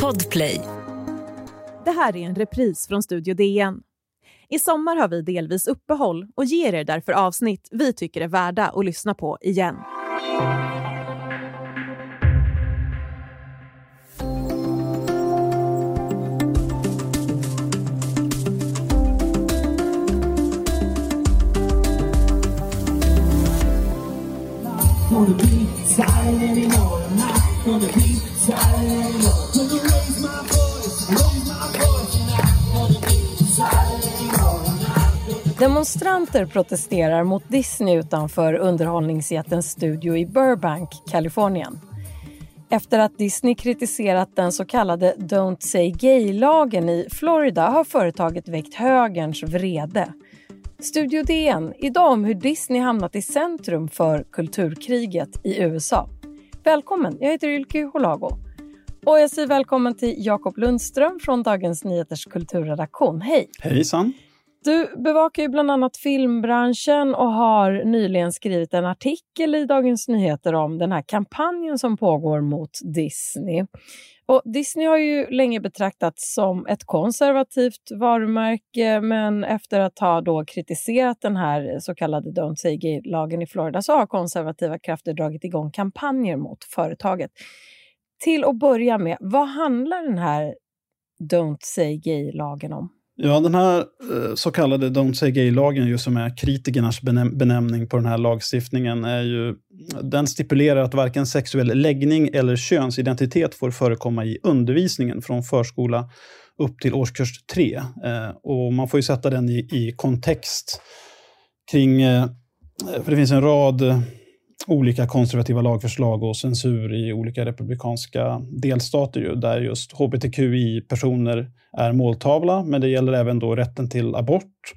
Podplay. Det här är en repris från Studio DN. I sommar har vi delvis uppehåll och ger er därför avsnitt vi tycker är värda att lyssna på igen. Gonna Demonstranter protesterar mot Disney utanför underhållningsjättens studio i Burbank, Kalifornien. Efter att Disney kritiserat den så kallade Don't Say Gay-lagen i Florida har företaget väckt högerns vrede. Studio DN, idag om hur Disney hamnat i centrum för kulturkriget i USA. Välkommen, jag heter Ylke Holago. Och jag säger välkommen till Jakob Lundström från Dagens Nyheters kulturredaktion. Hej! Hejsan! Du bevakar ju bland annat filmbranschen och har nyligen skrivit en artikel i Dagens Nyheter om den här kampanjen som pågår mot Disney. Och Disney har ju länge betraktats som ett konservativt varumärke men efter att ha då kritiserat den här så kallade Don't Say Gay-lagen i Florida så har konservativa krafter dragit igång kampanjer mot företaget. Till att börja med, vad handlar den här Don't Say Gay-lagen om? Ja, den här eh, så kallade Don't Say Gay-lagen, som är kritikernas benäm benämning på den här lagstiftningen, är ju, den stipulerar att varken sexuell läggning eller könsidentitet får förekomma i undervisningen från förskola upp till årskurs 3. Eh, och man får ju sätta den i, i kontext kring, eh, för det finns en rad olika konservativa lagförslag och censur i olika republikanska delstater ju, där just hbtqi-personer är måltavla, men det gäller även då rätten till abort.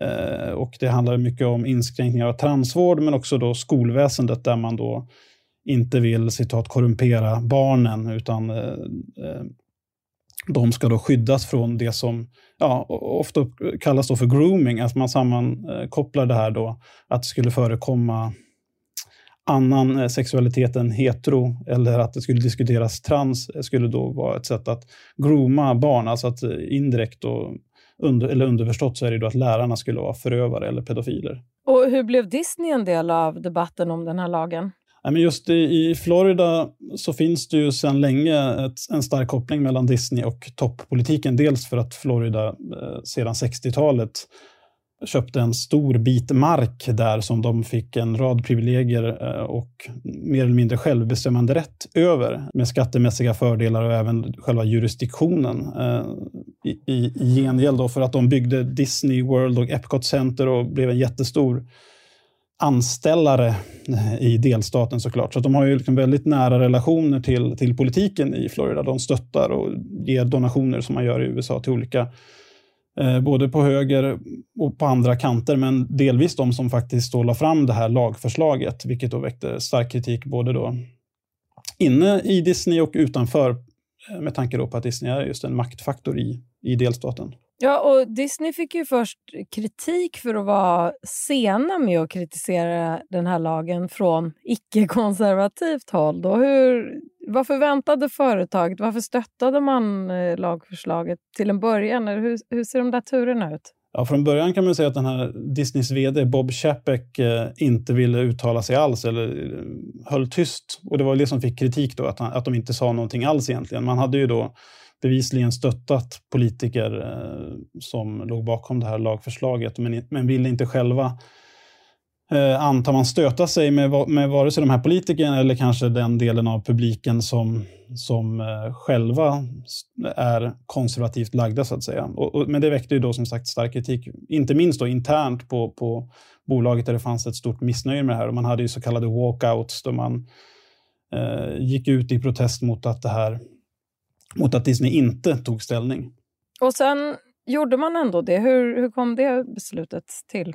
Eh, och det handlar mycket om inskränkningar av transvård, men också då skolväsendet där man då inte vill citat korrumpera barnen, utan eh, eh, de ska då skyddas från det som ja, ofta kallas då för grooming, att man sammankopplar det här då att det skulle förekomma annan eh, sexualitet än hetero eller att det skulle diskuteras trans skulle då vara ett sätt att grooma barn, alltså att eh, indirekt och under, eller underförstått så är det då att lärarna skulle vara förövare eller pedofiler. Och hur blev Disney en del av debatten om den här lagen? Ja, men just i, i Florida så finns det ju sedan länge ett, en stark koppling mellan Disney och toppolitiken. Dels för att Florida eh, sedan 60-talet köpte en stor bit mark där som de fick en rad privilegier eh, och mer eller mindre självbestämmande rätt över med skattemässiga fördelar och även själva jurisdiktionen. Eh, I, i, i gengäld för att de byggde Disney World och Epcot Center och blev en jättestor anställare eh, i delstaten såklart. Så de har ju liksom väldigt nära relationer till, till politiken i Florida. De stöttar och ger donationer som man gör i USA till olika Eh, både på höger och på andra kanter, men delvis de som faktiskt då la fram det här lagförslaget, vilket då väckte stark kritik både då inne i Disney och utanför, eh, med tanke på att Disney är just en maktfaktor i, i delstaten. Ja, och Disney fick ju först kritik för att vara sena med att kritisera den här lagen från icke-konservativt håll. Då. Hur, vad förväntade företaget? Varför stöttade man eh, lagförslaget till en början? Hur, hur ser de där turerna ut? Ja, från början kan man säga att den här Disneys vd Bob Chapek eh, inte ville uttala sig alls eller eh, höll tyst. Och det var det som fick kritik då, att, han, att de inte sa någonting alls egentligen. Man hade ju då bevisligen stöttat politiker som låg bakom det här lagförslaget, men, men ville inte själva eh, antar man stöta sig med, med vare sig de här politikerna eller kanske den delen av publiken som, som eh, själva är konservativt lagda så att säga. Och, och, men det väckte ju då som sagt stark kritik, inte minst då internt på, på bolaget där det fanns ett stort missnöje med det här. Och man hade ju så kallade walkouts där man eh, gick ut i protest mot att det här mot att Disney inte tog ställning. Och sen gjorde man ändå det. Hur, hur kom det beslutet till?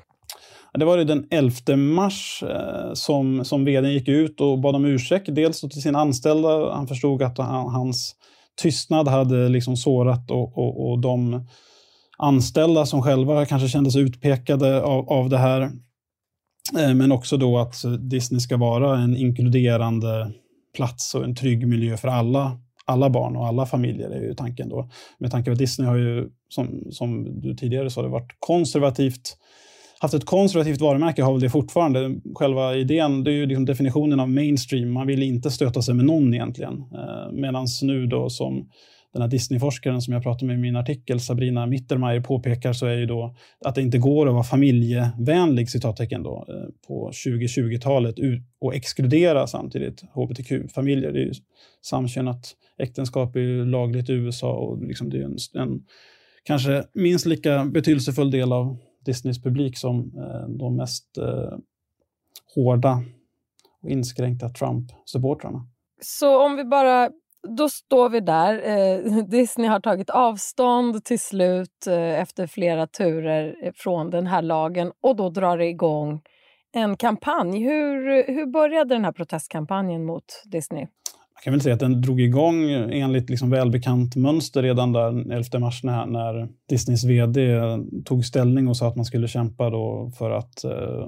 Det var den 11 mars eh, som, som vd gick ut och bad om ursäkt. Dels till sina anställda. Han förstod att han, hans tystnad hade liksom sårat och, och, och de anställda som själva kanske kände sig utpekade av, av det här. Eh, men också då att Disney ska vara en inkluderande plats och en trygg miljö för alla alla barn och alla familjer är ju tanken då. Med tanke på att Disney har ju, som, som du tidigare sa, det varit konservativt haft ett konservativt varumärke har väl det fortfarande. Själva idén, det är ju liksom definitionen av mainstream. Man vill inte stöta sig med någon egentligen. Eh, Medan nu då som den här Disney-forskaren som jag pratade med i min artikel, Sabrina Mittermeier, påpekar så är ju då att det inte går att vara familjevänlig citattecken då, eh, på 2020-talet och exkludera samtidigt hbtq-familjer. Det är ju samkönat äktenskap är ju lagligt i USA och liksom det är en, en kanske minst lika betydelsefull del av Disneys publik som eh, de mest eh, hårda och inskränkta Trump-supportrarna. Så om vi bara då står vi där. Eh, Disney har tagit avstånd till slut eh, efter flera turer från den här lagen och då drar det igång en kampanj. Hur, hur började den här protestkampanjen mot Disney? Kan väl säga att den drog igång enligt liksom välbekant mönster redan där 11 mars när, när Disneys vd tog ställning och sa att man skulle kämpa då för att eh,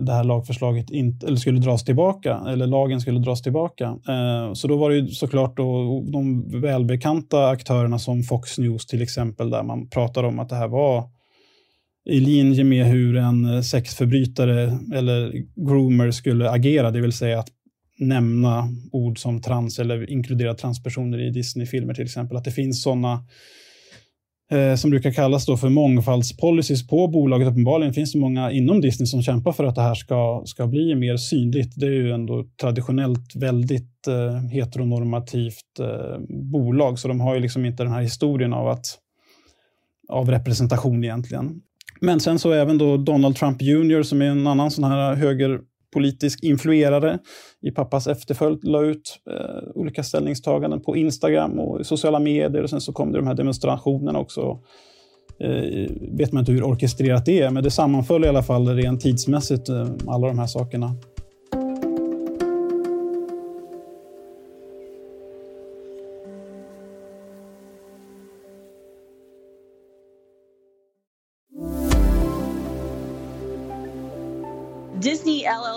det här lagförslaget inte, eller skulle dras tillbaka, eller lagen skulle dras tillbaka. Eh, så då var det ju såklart då de välbekanta aktörerna som Fox News till exempel, där man pratade om att det här var i linje med hur en sexförbrytare eller groomer skulle agera, det vill säga att nämna ord som trans eller inkludera transpersoner i Disney-filmer till exempel. Att det finns sådana eh, som brukar kallas då för mångfaldspolicies på bolaget. Uppenbarligen finns det många inom Disney som kämpar för att det här ska, ska bli mer synligt. Det är ju ändå traditionellt väldigt eh, heteronormativt eh, bolag, så de har ju liksom inte den här historien av, att, av representation egentligen. Men sen så även då Donald Trump Jr som är en annan sån här höger politisk influerare i pappas efterföljd la ut eh, olika ställningstaganden på Instagram och sociala medier och sen så kom det de här demonstrationerna också. Eh, vet man inte hur orkestrerat det är, men det sammanföll i alla fall rent tidsmässigt, eh, alla de här sakerna.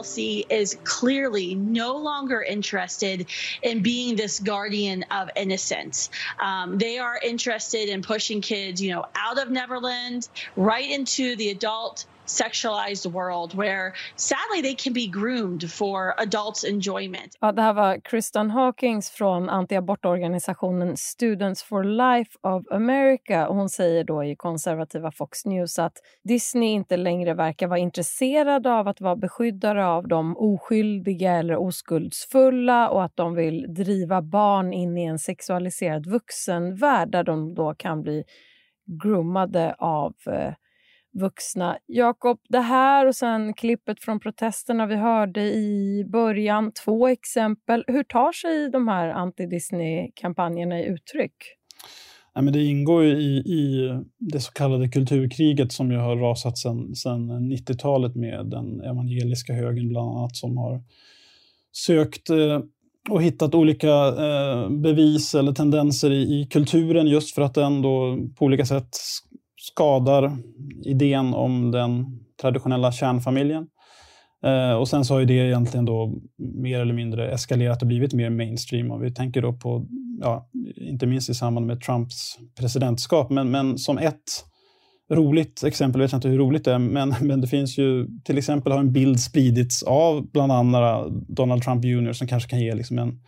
LLC is clearly no longer interested in being this guardian of innocence. Um, they are interested in pushing kids, you know, out of Neverland right into the adult sexualized world where sadly they can be groomed for adults enjoyment. Ja, det här var Kristen Hawkins från antiabortorganisationen Students for Life of America. Hon säger då i konservativa Fox News att Disney inte längre verkar vara intresserad av att vara beskyddare av de oskyldiga eller oskuldsfulla och att de vill driva barn in i en sexualiserad vuxenvärld där de då kan bli groomade av eh, vuxna. Jakob, det här och sen klippet från protesterna vi hörde i början, två exempel. Hur tar sig de här anti-Disney-kampanjerna i uttryck? Ja, men det ingår i, i det så kallade kulturkriget som ju har rasat sedan 90-talet med den evangeliska högen bland annat som har sökt eh, och hittat olika eh, bevis eller tendenser i, i, kulturen just för att den då på olika sätt skadar idén om den traditionella kärnfamiljen. Eh, och sen så har ju det egentligen då mer eller mindre eskalerat och blivit mer mainstream. Och vi tänker då på, ja, inte minst i samband med Trumps presidentskap, men, men som ett roligt exempel, jag vet inte hur roligt det är, men, men det finns ju till exempel har en bild spridits av bland andra Donald Trump Jr som kanske kan ge liksom en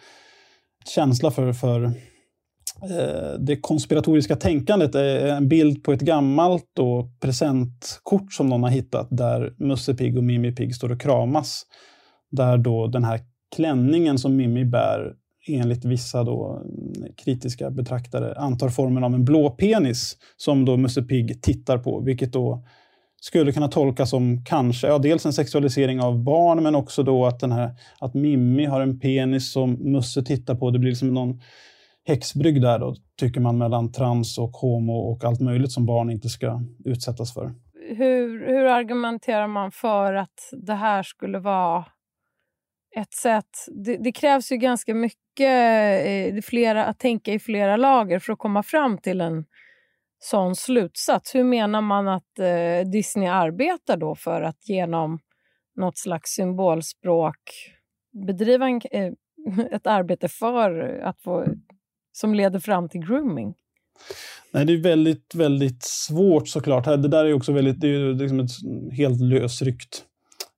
känsla för, för Eh, det konspiratoriska tänkandet är en bild på ett gammalt då, presentkort som någon har hittat där Musse Pigg och Mimmi Pigg står och kramas. Där då den här klänningen som Mimmi bär enligt vissa då, mm, kritiska betraktare antar formen av en blå penis som då Musse Pigg tittar på, vilket då skulle kunna tolkas som kanske, ja, dels en sexualisering av barn, men också då att, den här, att Mimmi har en penis som Musse tittar på. Det blir liksom någon häxbrygg där då, tycker man, mellan trans och homo och allt möjligt som barn inte ska utsättas för. Hur, hur argumenterar man för att det här skulle vara ett sätt... Det, det krävs ju ganska mycket eh, flera, att tänka i flera lager för att komma fram till en sån slutsats. Hur menar man att eh, Disney arbetar då för att genom något slags symbolspråk bedriva en, eh, ett arbete för att få, som leder fram till grooming? Nej, det är väldigt, väldigt svårt såklart. Det där är också väldigt, det är liksom ett helt lösryckt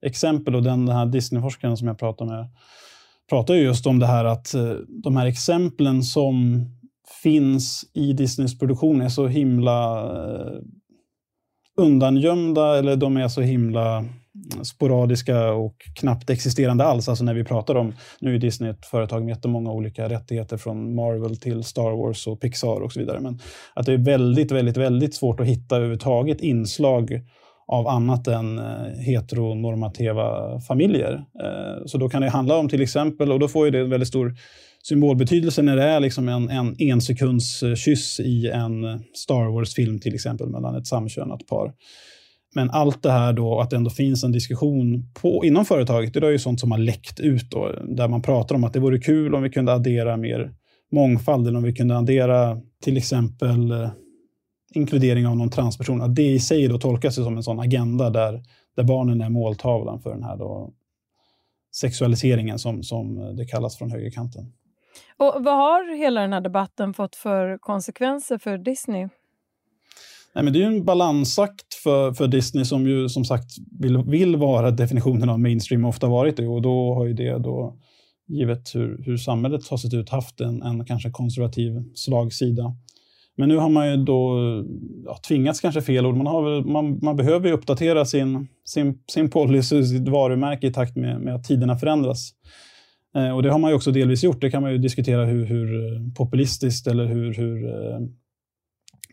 exempel och den, den här Disney-forskaren som jag pratade med pratar just om det här att eh, de här exemplen som finns i Disneys produktion är så himla eh, undangömda eller de är så himla sporadiska och knappt existerande alls. Alltså när vi pratar om, nu är Disney ett företag med jättemånga olika rättigheter från Marvel till Star Wars och Pixar och så vidare. Men att det är väldigt, väldigt, väldigt svårt att hitta överhuvudtaget inslag av annat än eh, heteronormativa familjer. Eh, så då kan det handla om till exempel, och då får ju det en väldigt stor symbolbetydelse när det är liksom en, en ensekundskyss eh, i en Star Wars-film till exempel mellan ett samkönat par. Men allt det här då, att det ändå finns en diskussion på, inom företaget, det är ju sånt som har läckt ut då, där man pratar om att det vore kul om vi kunde addera mer mångfald, eller om vi kunde addera till exempel eh, inkludering av någon transperson. Att det i sig då tolkas som en sån agenda där, där barnen är måltavlan för den här då, sexualiseringen som, som det kallas från högerkanten. Och vad har hela den här debatten fått för konsekvenser för Disney? Nej, men det är ju en balansakt för, för Disney som ju som sagt vill, vill vara definitionen av mainstream och ofta varit det. Och då har ju det då, givet hur, hur samhället har sett ut, haft en, en kanske konservativ slagsida. Men nu har man ju då ja, tvingats, kanske fel ord, man, har, man, man behöver ju uppdatera sin, sin, sin policy, sitt varumärke i takt med, med att tiderna förändras. Eh, och det har man ju också delvis gjort. Det kan man ju diskutera hur, hur eh, populistiskt eller hur, hur eh,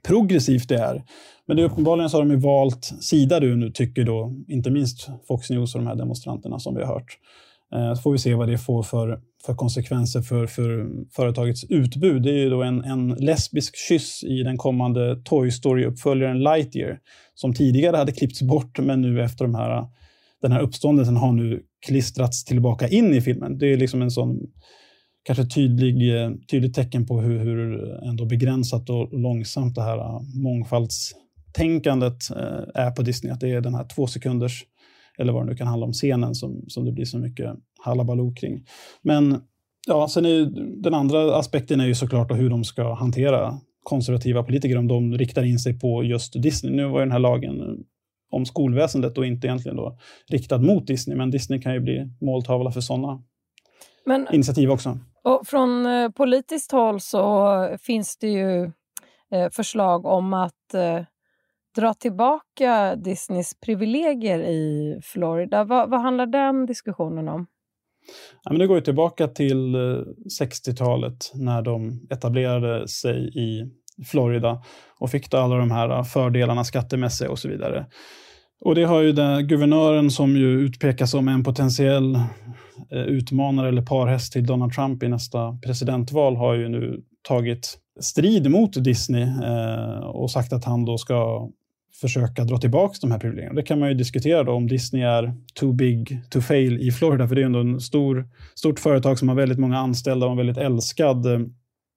progressivt det är. Men det är uppenbarligen så har de ju valt sida du nu, tycker då inte minst Fox News och de här demonstranterna som vi har hört. Eh, så får vi se vad det får för, för konsekvenser för, för företagets utbud. Det är ju då en, en lesbisk kyss i den kommande Toy Story-uppföljaren Lightyear, som tidigare hade klippts bort, men nu efter de här, den här uppståndelsen har nu klistrats tillbaka in i filmen. Det är liksom en sån kanske tydlig, eh, tydligt tecken på hur, hur ändå begränsat och långsamt det här eh, mångfaldstänkandet eh, är på Disney. Att det är den här två sekunders, eller vad det nu kan handla om, scenen som, som det blir så mycket halabaloo kring. Men ja, sen är ju, den andra aspekten är ju såklart hur de ska hantera konservativa politiker om de riktar in sig på just Disney. Nu var ju den här lagen om skolväsendet och inte egentligen då riktad mot Disney, men Disney kan ju bli måltavla för sådana initiativ också. Och från eh, politiskt håll så finns det ju eh, förslag om att eh, dra tillbaka Disneys privilegier i Florida. Vad, vad handlar den diskussionen om? Ja, men det går ju tillbaka till 60-talet när de etablerade sig i Florida och fick alla de här fördelarna skattemässigt och så vidare. Och det har ju den guvernören som ju utpekas som en potentiell eh, utmanare eller parhäst till Donald Trump i nästa presidentval har ju nu tagit strid mot Disney eh, och sagt att han då ska försöka dra tillbaka de här privilegierna. Det kan man ju diskutera då om Disney är too big to fail i Florida, för det är ändå en stor, stort företag som har väldigt många anställda och en väldigt älskad, eh,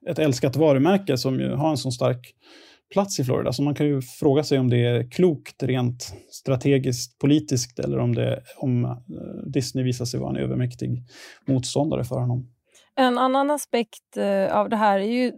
ett älskat varumärke som ju har en så stark plats i Florida. Så man kan ju fråga sig om det är klokt rent strategiskt, politiskt eller om, det, om eh, Disney visar sig vara en övermäktig motståndare för honom. En annan aspekt eh, av det här är ju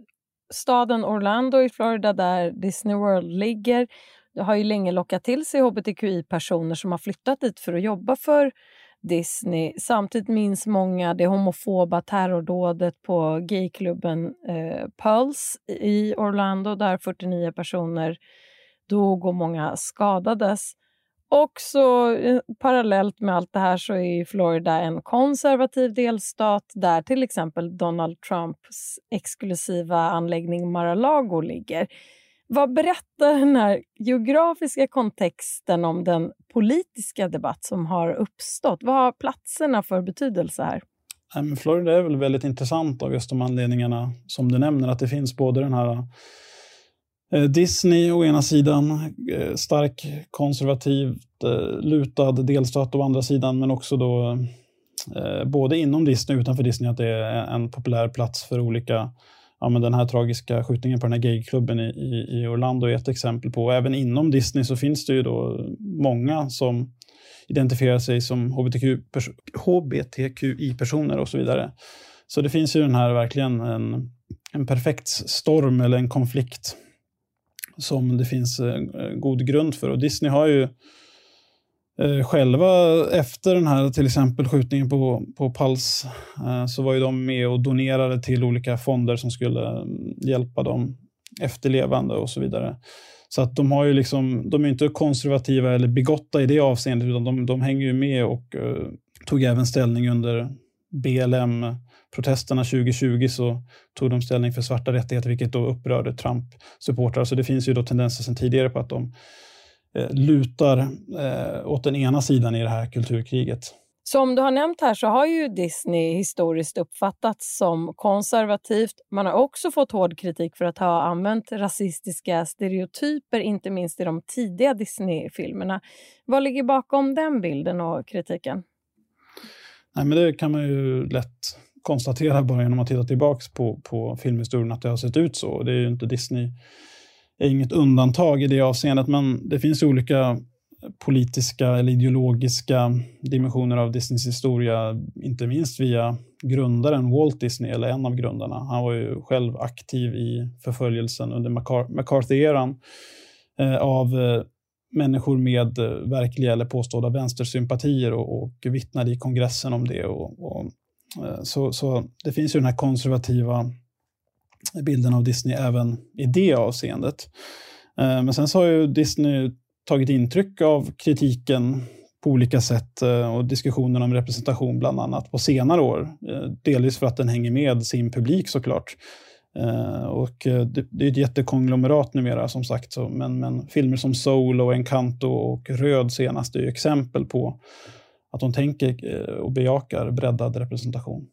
staden Orlando i Florida där Disney World ligger. Det har ju länge lockat till sig hbtqi-personer som har flyttat dit för att jobba för Disney. Samtidigt minns många det homofoba terrordådet på gayklubben eh, Pulse i Orlando där 49 personer dog och många skadades. Också eh, parallellt med allt det här så är Florida en konservativ delstat där till exempel Donald Trumps exklusiva anläggning Mar-a-Lago ligger. Vad berättar den här geografiska kontexten om den politiska debatt som har uppstått? Vad har platserna för betydelse här? Florida är väl väldigt intressant av just de anledningarna som du nämner, att det finns både den här eh, Disney å ena sidan, eh, stark konservativt eh, lutad delstat å andra sidan, men också då både inom Disney och utanför Disney att det är en populär plats för olika ja, men den här tragiska skjutningen på den här gayklubben i, i, i Orlando är ett exempel på. och Även inom Disney så finns det ju då många som identifierar sig som HBTQI-personer och så vidare. Så det finns ju den här verkligen en, en perfekt storm eller en konflikt som det finns eh, eh, god grund för. Och Disney har ju eh, själva efter den här till exempel skjutningen på, på Pals eh, så var ju de med och donerade till olika fonder som skulle mm, hjälpa de efterlevande och så vidare. Så att de har ju liksom, de är inte konservativa eller bigotta i det avseendet utan de, de hänger ju med och eh, tog även ställning under BLM-protesterna 2020 så tog de ställning för svarta rättigheter vilket då upprörde Trump-supportrar. Så det finns ju då tendenser sedan tidigare på att de eh, lutar eh, åt den ena sidan i det här kulturkriget. Som du har nämnt här så har ju Disney historiskt uppfattats som konservativt. Man har också fått hård kritik för att ha använt rasistiska stereotyper, inte minst i de tidiga Disney-filmerna. Vad ligger bakom den bilden och kritiken? Nej, men det kan man ju lätt konstatera bara genom att titta tillbaka på, på filmhistorien att det har sett ut så. Det är ju inte Disney är inget undantag i det avseendet, men det finns olika politiska eller ideologiska dimensioner av Disneys historia, inte minst via grundaren Walt Disney, eller en av grundarna. Han var ju själv aktiv i förföljelsen under McCarthy-eran eh, av eh, människor med eh, verkliga eller påstådda vänstersympatier och, och vittnade i kongressen om det. Och, och eh, så, så det finns ju den här konservativa bilden av Disney även i det avseendet. Eh, men sen så har ju Disney tagit intryck av kritiken på olika sätt eh, och diskussionen om representation bland annat på senare år. Eh, delvis för att den hänger med sin publik såklart. Och det, är ett jättekonglomerat numera som sagt, men, men filmer som Soul och Encanto och Röd senast är exempel på att de tänker och bejakar breddad representation.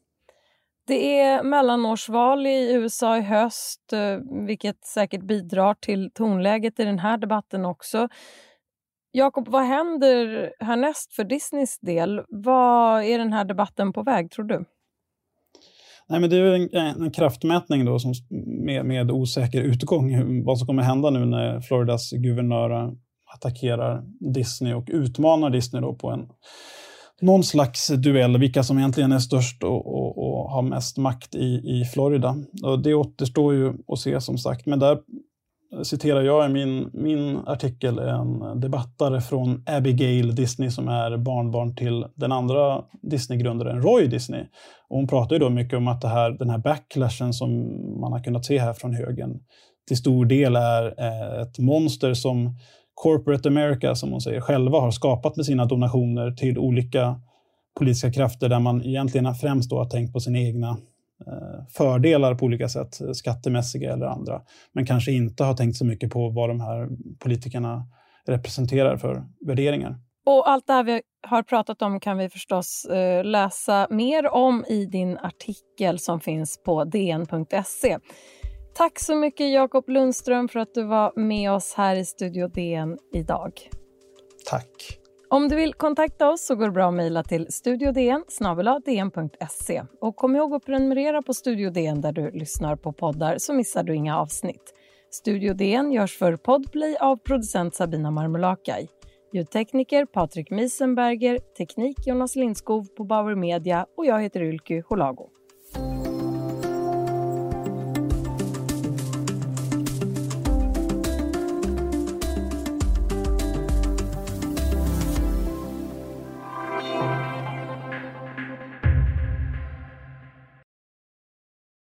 Det är mellanårsval i USA i höst, eh, vilket säkert bidrar till tonläget i den här debatten också. Jakob, vad händer härnäst för Disneys del? Vad är den här debatten på väg, tror du? Nej, men det är en, en kraftmätning då som, med, med osäker utgång, vad som kommer hända nu när Floridas guvernör attackerar Disney och utmanar Disney då på en någon slags duell, vilka som egentligen är störst och, och, och har mest makt i, i Florida. Och det återstår ju att se som sagt, men där citerar jag i min, min artikel en debattare från Abigail Disney som är barnbarn till den andra Disney-grundaren Roy Disney. Och hon pratar ju då mycket om att det här, den här backlashen som man har kunnat se här från högen till stor del är eh, ett monster som Corporate America, som hon säger, själva har skapat med sina donationer till olika politiska krafter där man egentligen främst då har tänkt på sina egna eh, fördelar på olika sätt, skattemässiga eller andra, men kanske inte har tänkt så mycket på vad de här politikerna representerar för värderingar. Och allt det här vi har pratat om kan vi förstås eh, läsa mer om i din artikel som finns på dn.se. Tack så mycket Jakob Lundström för att du var med oss här i Studio DN idag. Tack. Om du vill kontakta oss så går det bra att mejla till studiodn dn.se. Och kom ihåg att prenumerera på Studio DN där du lyssnar på poddar så missar du inga avsnitt. Studio DN görs för Podplay av producent Sabina Marmulakai. Ljudtekniker Patrik Miesenberger, teknik Jonas Lindskov på Bauer Media och jag heter Ylky Holago.